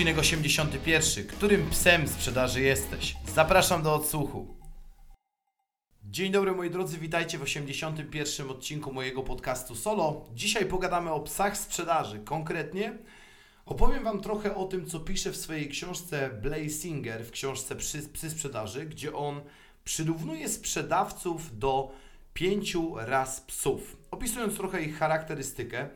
Odcinek 81. Którym psem sprzedaży jesteś? Zapraszam do odsłuchu. Dzień dobry moi drodzy, witajcie w 81. odcinku mojego podcastu Solo. Dzisiaj pogadamy o psach sprzedaży. Konkretnie opowiem Wam trochę o tym, co pisze w swojej książce Blazinger, w książce Psy, Sprzedaży, gdzie on przyrównuje sprzedawców do pięciu ras psów, opisując trochę ich charakterystykę.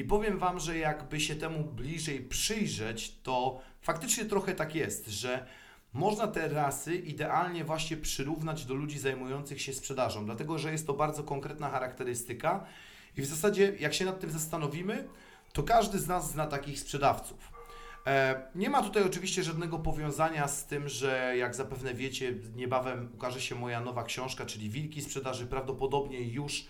I powiem Wam, że jakby się temu bliżej przyjrzeć, to faktycznie trochę tak jest, że można te rasy idealnie właśnie przyrównać do ludzi zajmujących się sprzedażą, dlatego że jest to bardzo konkretna charakterystyka i w zasadzie, jak się nad tym zastanowimy, to każdy z nas zna takich sprzedawców. E, nie ma tutaj oczywiście żadnego powiązania z tym, że jak zapewne wiecie, niebawem ukaże się moja nowa książka, czyli Wilki Sprzedaży. Prawdopodobnie już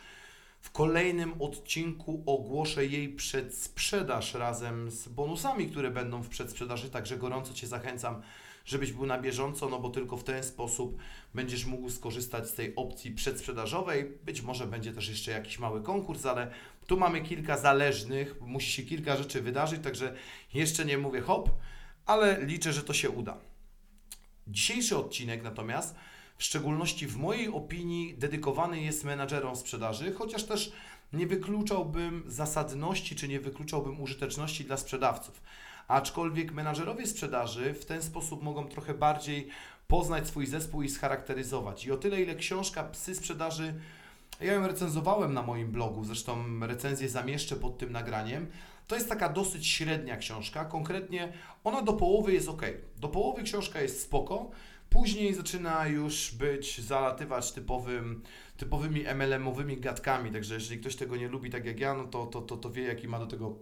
w kolejnym odcinku ogłoszę jej przedsprzedaż razem z bonusami, które będą w przedsprzedaży, także gorąco Cię zachęcam, żebyś był na bieżąco, no bo tylko w ten sposób będziesz mógł skorzystać z tej opcji przedsprzedażowej. Być może będzie też jeszcze jakiś mały konkurs, ale tu mamy kilka zależnych, musi się kilka rzeczy wydarzyć, także jeszcze nie mówię hop, ale liczę, że to się uda. Dzisiejszy odcinek natomiast w szczególności w mojej opinii dedykowany jest menadżerom sprzedaży, chociaż też nie wykluczałbym zasadności czy nie wykluczałbym użyteczności dla sprzedawców. Aczkolwiek menadżerowie sprzedaży w ten sposób mogą trochę bardziej poznać swój zespół i scharakteryzować. I o tyle, ile książka Psy Sprzedaży, ja ją recenzowałem na moim blogu, zresztą recenzję zamieszczę pod tym nagraniem, to jest taka dosyć średnia książka. Konkretnie ona do połowy jest ok. Do połowy książka jest spoko. Później zaczyna już być, zalatywać typowym, typowymi MLM-owymi gadkami, także jeżeli ktoś tego nie lubi tak jak ja, no to, to, to, to wie jaki ma do tego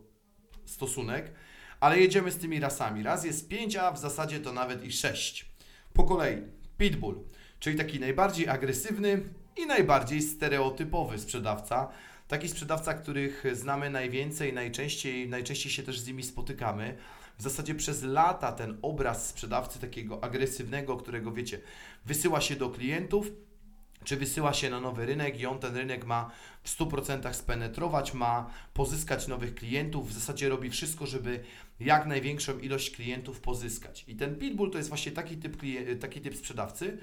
stosunek. Ale jedziemy z tymi rasami. Raz jest 5, a w zasadzie to nawet i 6. Po kolei Pitbull, czyli taki najbardziej agresywny i najbardziej stereotypowy sprzedawca. Taki sprzedawca, których znamy najwięcej, najczęściej, najczęściej się też z nimi spotykamy w zasadzie przez lata ten obraz sprzedawcy takiego agresywnego, którego wiecie, wysyła się do klientów, czy wysyła się na nowy rynek i on ten rynek ma w 100% spenetrować, ma pozyskać nowych klientów, w zasadzie robi wszystko, żeby jak największą ilość klientów pozyskać. I ten pitbull to jest właśnie taki typ, taki typ sprzedawcy,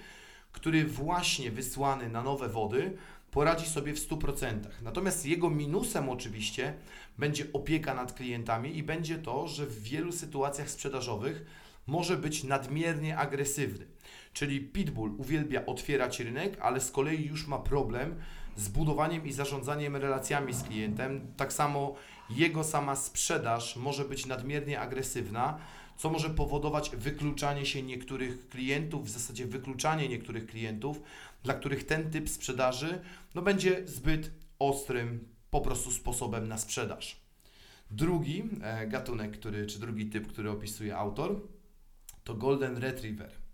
który właśnie wysłany na nowe wody poradzi sobie w 100%. Natomiast jego minusem oczywiście będzie opieka nad klientami i będzie to, że w wielu sytuacjach sprzedażowych może być nadmiernie agresywny. Czyli Pitbull uwielbia otwierać rynek, ale z kolei już ma problem z budowaniem i zarządzaniem relacjami z klientem. Tak samo jego sama sprzedaż może być nadmiernie agresywna, co może powodować wykluczanie się niektórych klientów, w zasadzie wykluczanie niektórych klientów, dla których ten typ sprzedaży no, będzie zbyt ostrym po prostu sposobem na sprzedaż. Drugi e, gatunek, który, czy drugi typ, który opisuje autor, to Golden Retriever.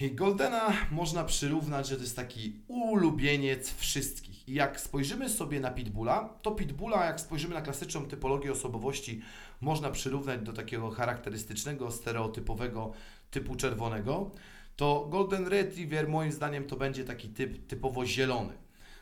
Goldena można przyrównać, że to jest taki ulubieniec wszystkich. I jak spojrzymy sobie na Pitbulla, to Pitbulla, jak spojrzymy na klasyczną typologię osobowości, można przyrównać do takiego charakterystycznego, stereotypowego typu czerwonego, to Golden Retriever moim zdaniem to będzie taki typ typowo zielony.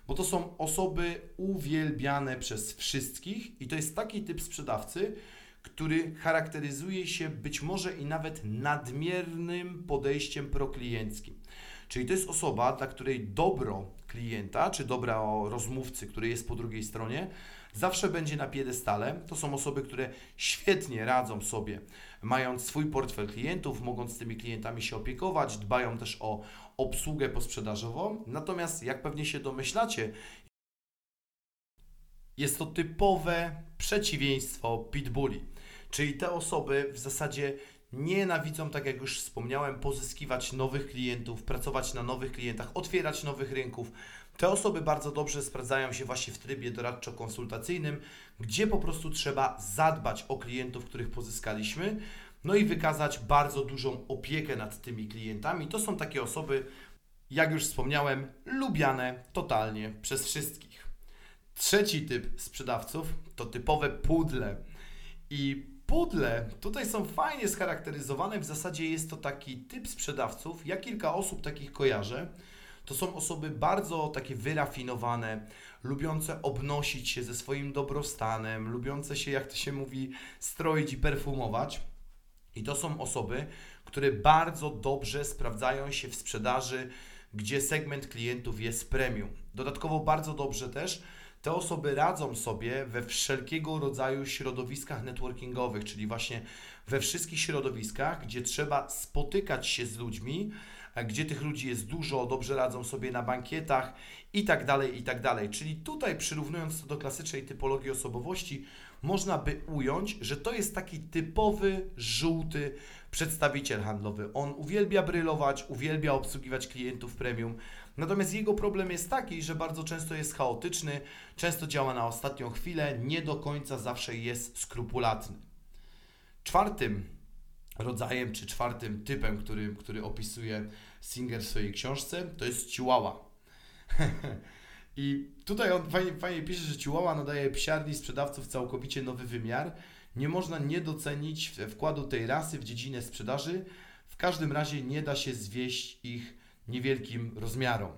Bo to są osoby uwielbiane przez wszystkich i to jest taki typ sprzedawcy, który charakteryzuje się być może i nawet nadmiernym podejściem proklienckim. Czyli to jest osoba, dla której dobro klienta, czy dobra rozmówcy, który jest po drugiej stronie, zawsze będzie na piedestale. To są osoby, które świetnie radzą sobie, mając swój portfel klientów, mogąc tymi klientami się opiekować, dbają też o obsługę posprzedażową. Natomiast, jak pewnie się domyślacie, jest to typowe przeciwieństwo pitbulli. Czyli te osoby w zasadzie nienawidzą, tak jak już wspomniałem, pozyskiwać nowych klientów, pracować na nowych klientach, otwierać nowych rynków. Te osoby bardzo dobrze sprawdzają się właśnie w trybie doradczo-konsultacyjnym, gdzie po prostu trzeba zadbać o klientów, których pozyskaliśmy. no i wykazać bardzo dużą opiekę nad tymi klientami. To są takie osoby, jak już wspomniałem, lubiane totalnie przez wszystkich. Trzeci typ sprzedawców to typowe pudle. I pudle tutaj są fajnie scharakteryzowane. W zasadzie jest to taki typ sprzedawców. Ja kilka osób takich kojarzę. To są osoby bardzo takie wyrafinowane, lubiące obnosić się ze swoim dobrostanem, lubiące się, jak to się mówi, stroić i perfumować. I to są osoby, które bardzo dobrze sprawdzają się w sprzedaży, gdzie segment klientów jest premium. Dodatkowo bardzo dobrze też te osoby radzą sobie we wszelkiego rodzaju środowiskach networkingowych, czyli właśnie we wszystkich środowiskach, gdzie trzeba spotykać się z ludźmi, gdzie tych ludzi jest dużo, dobrze radzą sobie na bankietach i tak dalej, i tak dalej. Czyli tutaj przyrównując to do klasycznej typologii osobowości, można by ująć, że to jest taki typowy, żółty przedstawiciel handlowy. On uwielbia brylować, uwielbia obsługiwać klientów premium, natomiast jego problem jest taki, że bardzo często jest chaotyczny, często działa na ostatnią chwilę, nie do końca zawsze jest skrupulatny. Czwartym rodzajem, czy czwartym typem, który, który opisuje Singer w swojej książce, to jest Chihuahua. I tutaj on fajnie, fajnie pisze, że Chihuahua nadaje psiarni sprzedawców całkowicie nowy wymiar. Nie można nie docenić wkładu tej rasy w dziedzinę sprzedaży. W każdym razie nie da się zwieść ich niewielkim rozmiarom.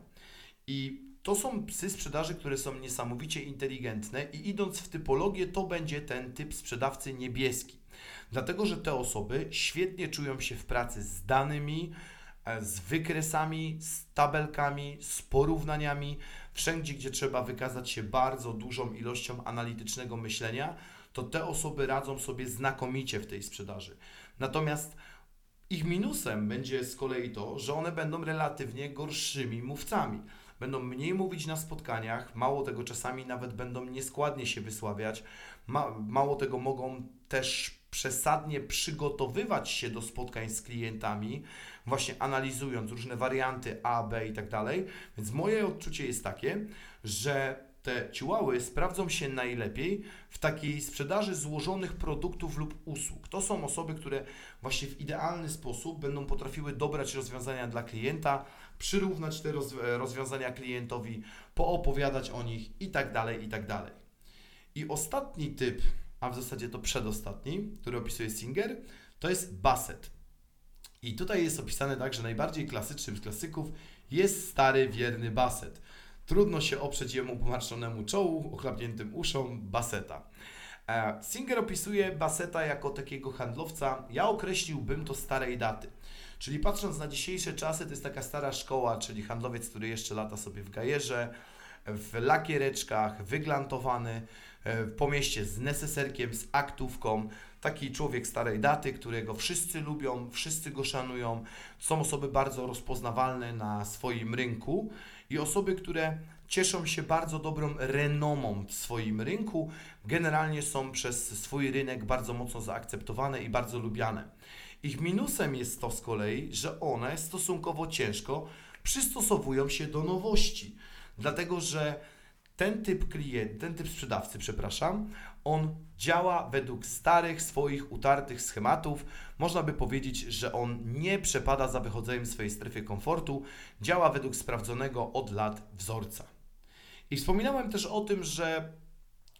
I to są psy sprzedaży, które są niesamowicie inteligentne i idąc w typologię, to będzie ten typ sprzedawcy niebieski. Dlatego, że te osoby świetnie czują się w pracy z danymi, e, z wykresami, z tabelkami, z porównaniami, wszędzie, gdzie trzeba wykazać się bardzo dużą ilością analitycznego myślenia, to te osoby radzą sobie znakomicie w tej sprzedaży. Natomiast ich minusem będzie z kolei to, że one będą relatywnie gorszymi mówcami. Będą mniej mówić na spotkaniach, mało tego, czasami nawet będą nieskładnie się wysławiać, ma, mało tego, mogą też przesadnie przygotowywać się do spotkań z klientami, właśnie analizując różne warianty A, B i tak dalej. Więc moje odczucie jest takie, że te ciułały sprawdzą się najlepiej w takiej sprzedaży złożonych produktów lub usług. To są osoby, które właśnie w idealny sposób będą potrafiły dobrać rozwiązania dla klienta, przyrównać te rozwiązania klientowi, poopowiadać o nich i tak dalej, i tak. I ostatni typ a w zasadzie to przedostatni, który opisuje Singer, to jest Basset. I tutaj jest opisane tak, że najbardziej klasycznym z klasyków jest stary, wierny Basset. Trudno się oprzeć jemu pomarszczonemu czołu, ochlapniętym uszom Basseta. E, Singer opisuje Basseta jako takiego handlowca, ja określiłbym to starej daty. Czyli patrząc na dzisiejsze czasy, to jest taka stara szkoła, czyli handlowiec, który jeszcze lata sobie w gajerze, w lakiereczkach, wyglantowany, E, po mieście z neseserkiem, z aktówką. Taki człowiek starej daty, którego wszyscy lubią, wszyscy go szanują. Są osoby bardzo rozpoznawalne na swoim rynku i osoby, które cieszą się bardzo dobrą renomą w swoim rynku. Generalnie są przez swój rynek bardzo mocno zaakceptowane i bardzo lubiane. Ich minusem jest to z kolei, że one stosunkowo ciężko przystosowują się do nowości. Dlatego, że ten typ klient, ten typ sprzedawcy, przepraszam, on działa według starych, swoich utartych schematów. Można by powiedzieć, że on nie przepada za wychodzeniem swojej strefy komfortu, działa według sprawdzonego od lat wzorca. I wspominałem też o tym, że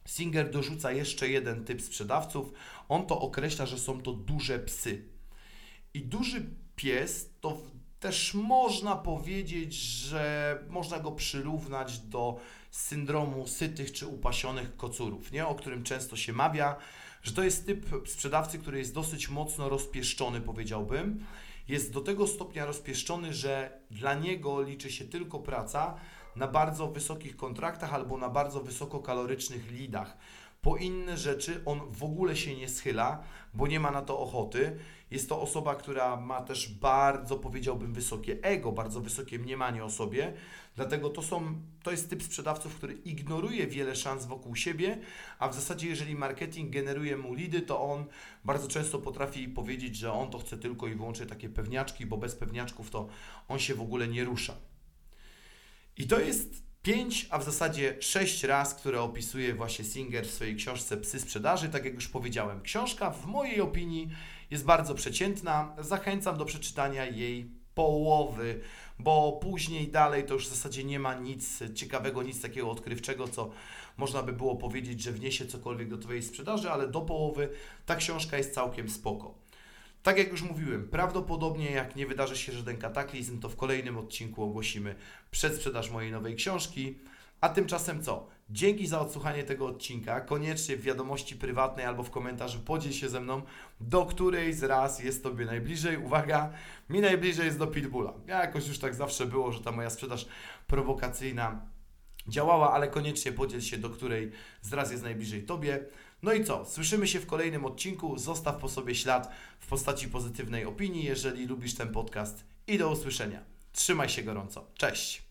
Singer dorzuca jeszcze jeden typ sprzedawców. On to określa, że są to duże psy. I duży pies to też można powiedzieć, że można go przyrównać do syndromu sytych czy upasionych kocurów, nie? o którym często się mawia, że to jest typ sprzedawcy, który jest dosyć mocno rozpieszczony, powiedziałbym. Jest do tego stopnia rozpieszczony, że dla niego liczy się tylko praca na bardzo wysokich kontraktach albo na bardzo wysokokalorycznych lidach. Po inne rzeczy on w ogóle się nie schyla, bo nie ma na to ochoty. Jest to osoba, która ma też bardzo, powiedziałbym, wysokie ego, bardzo wysokie mniemanie o sobie. Dlatego to, są, to jest typ sprzedawców, który ignoruje wiele szans wokół siebie, a w zasadzie, jeżeli marketing generuje mu lidy, to on bardzo często potrafi powiedzieć, że on to chce tylko i wyłącznie takie pewniaczki, bo bez pewniaczków to on się w ogóle nie rusza. I to jest Pięć, a w zasadzie sześć raz, które opisuje właśnie Singer w swojej książce Psy sprzedaży. Tak jak już powiedziałem, książka w mojej opinii jest bardzo przeciętna. Zachęcam do przeczytania jej połowy, bo później dalej to już w zasadzie nie ma nic ciekawego, nic takiego odkrywczego, co można by było powiedzieć, że wniesie cokolwiek do Twojej sprzedaży, ale do połowy ta książka jest całkiem spoko. Tak jak już mówiłem, prawdopodobnie jak nie wydarzy się żaden kataklizm, to w kolejnym odcinku ogłosimy przedsprzedaż mojej nowej książki. A tymczasem co? Dzięki za odsłuchanie tego odcinka. Koniecznie w wiadomości prywatnej albo w komentarzu podziel się ze mną, do której z raz jest Tobie najbliżej. Uwaga, mi najbliżej jest do Pitbulla. Ja jakoś już tak zawsze było, że ta moja sprzedaż prowokacyjna działała, ale koniecznie podziel się, do której z raz jest najbliżej Tobie. No i co? Słyszymy się w kolejnym odcinku. Zostaw po sobie ślad w postaci pozytywnej opinii, jeżeli lubisz ten podcast. I do usłyszenia. Trzymaj się gorąco. Cześć!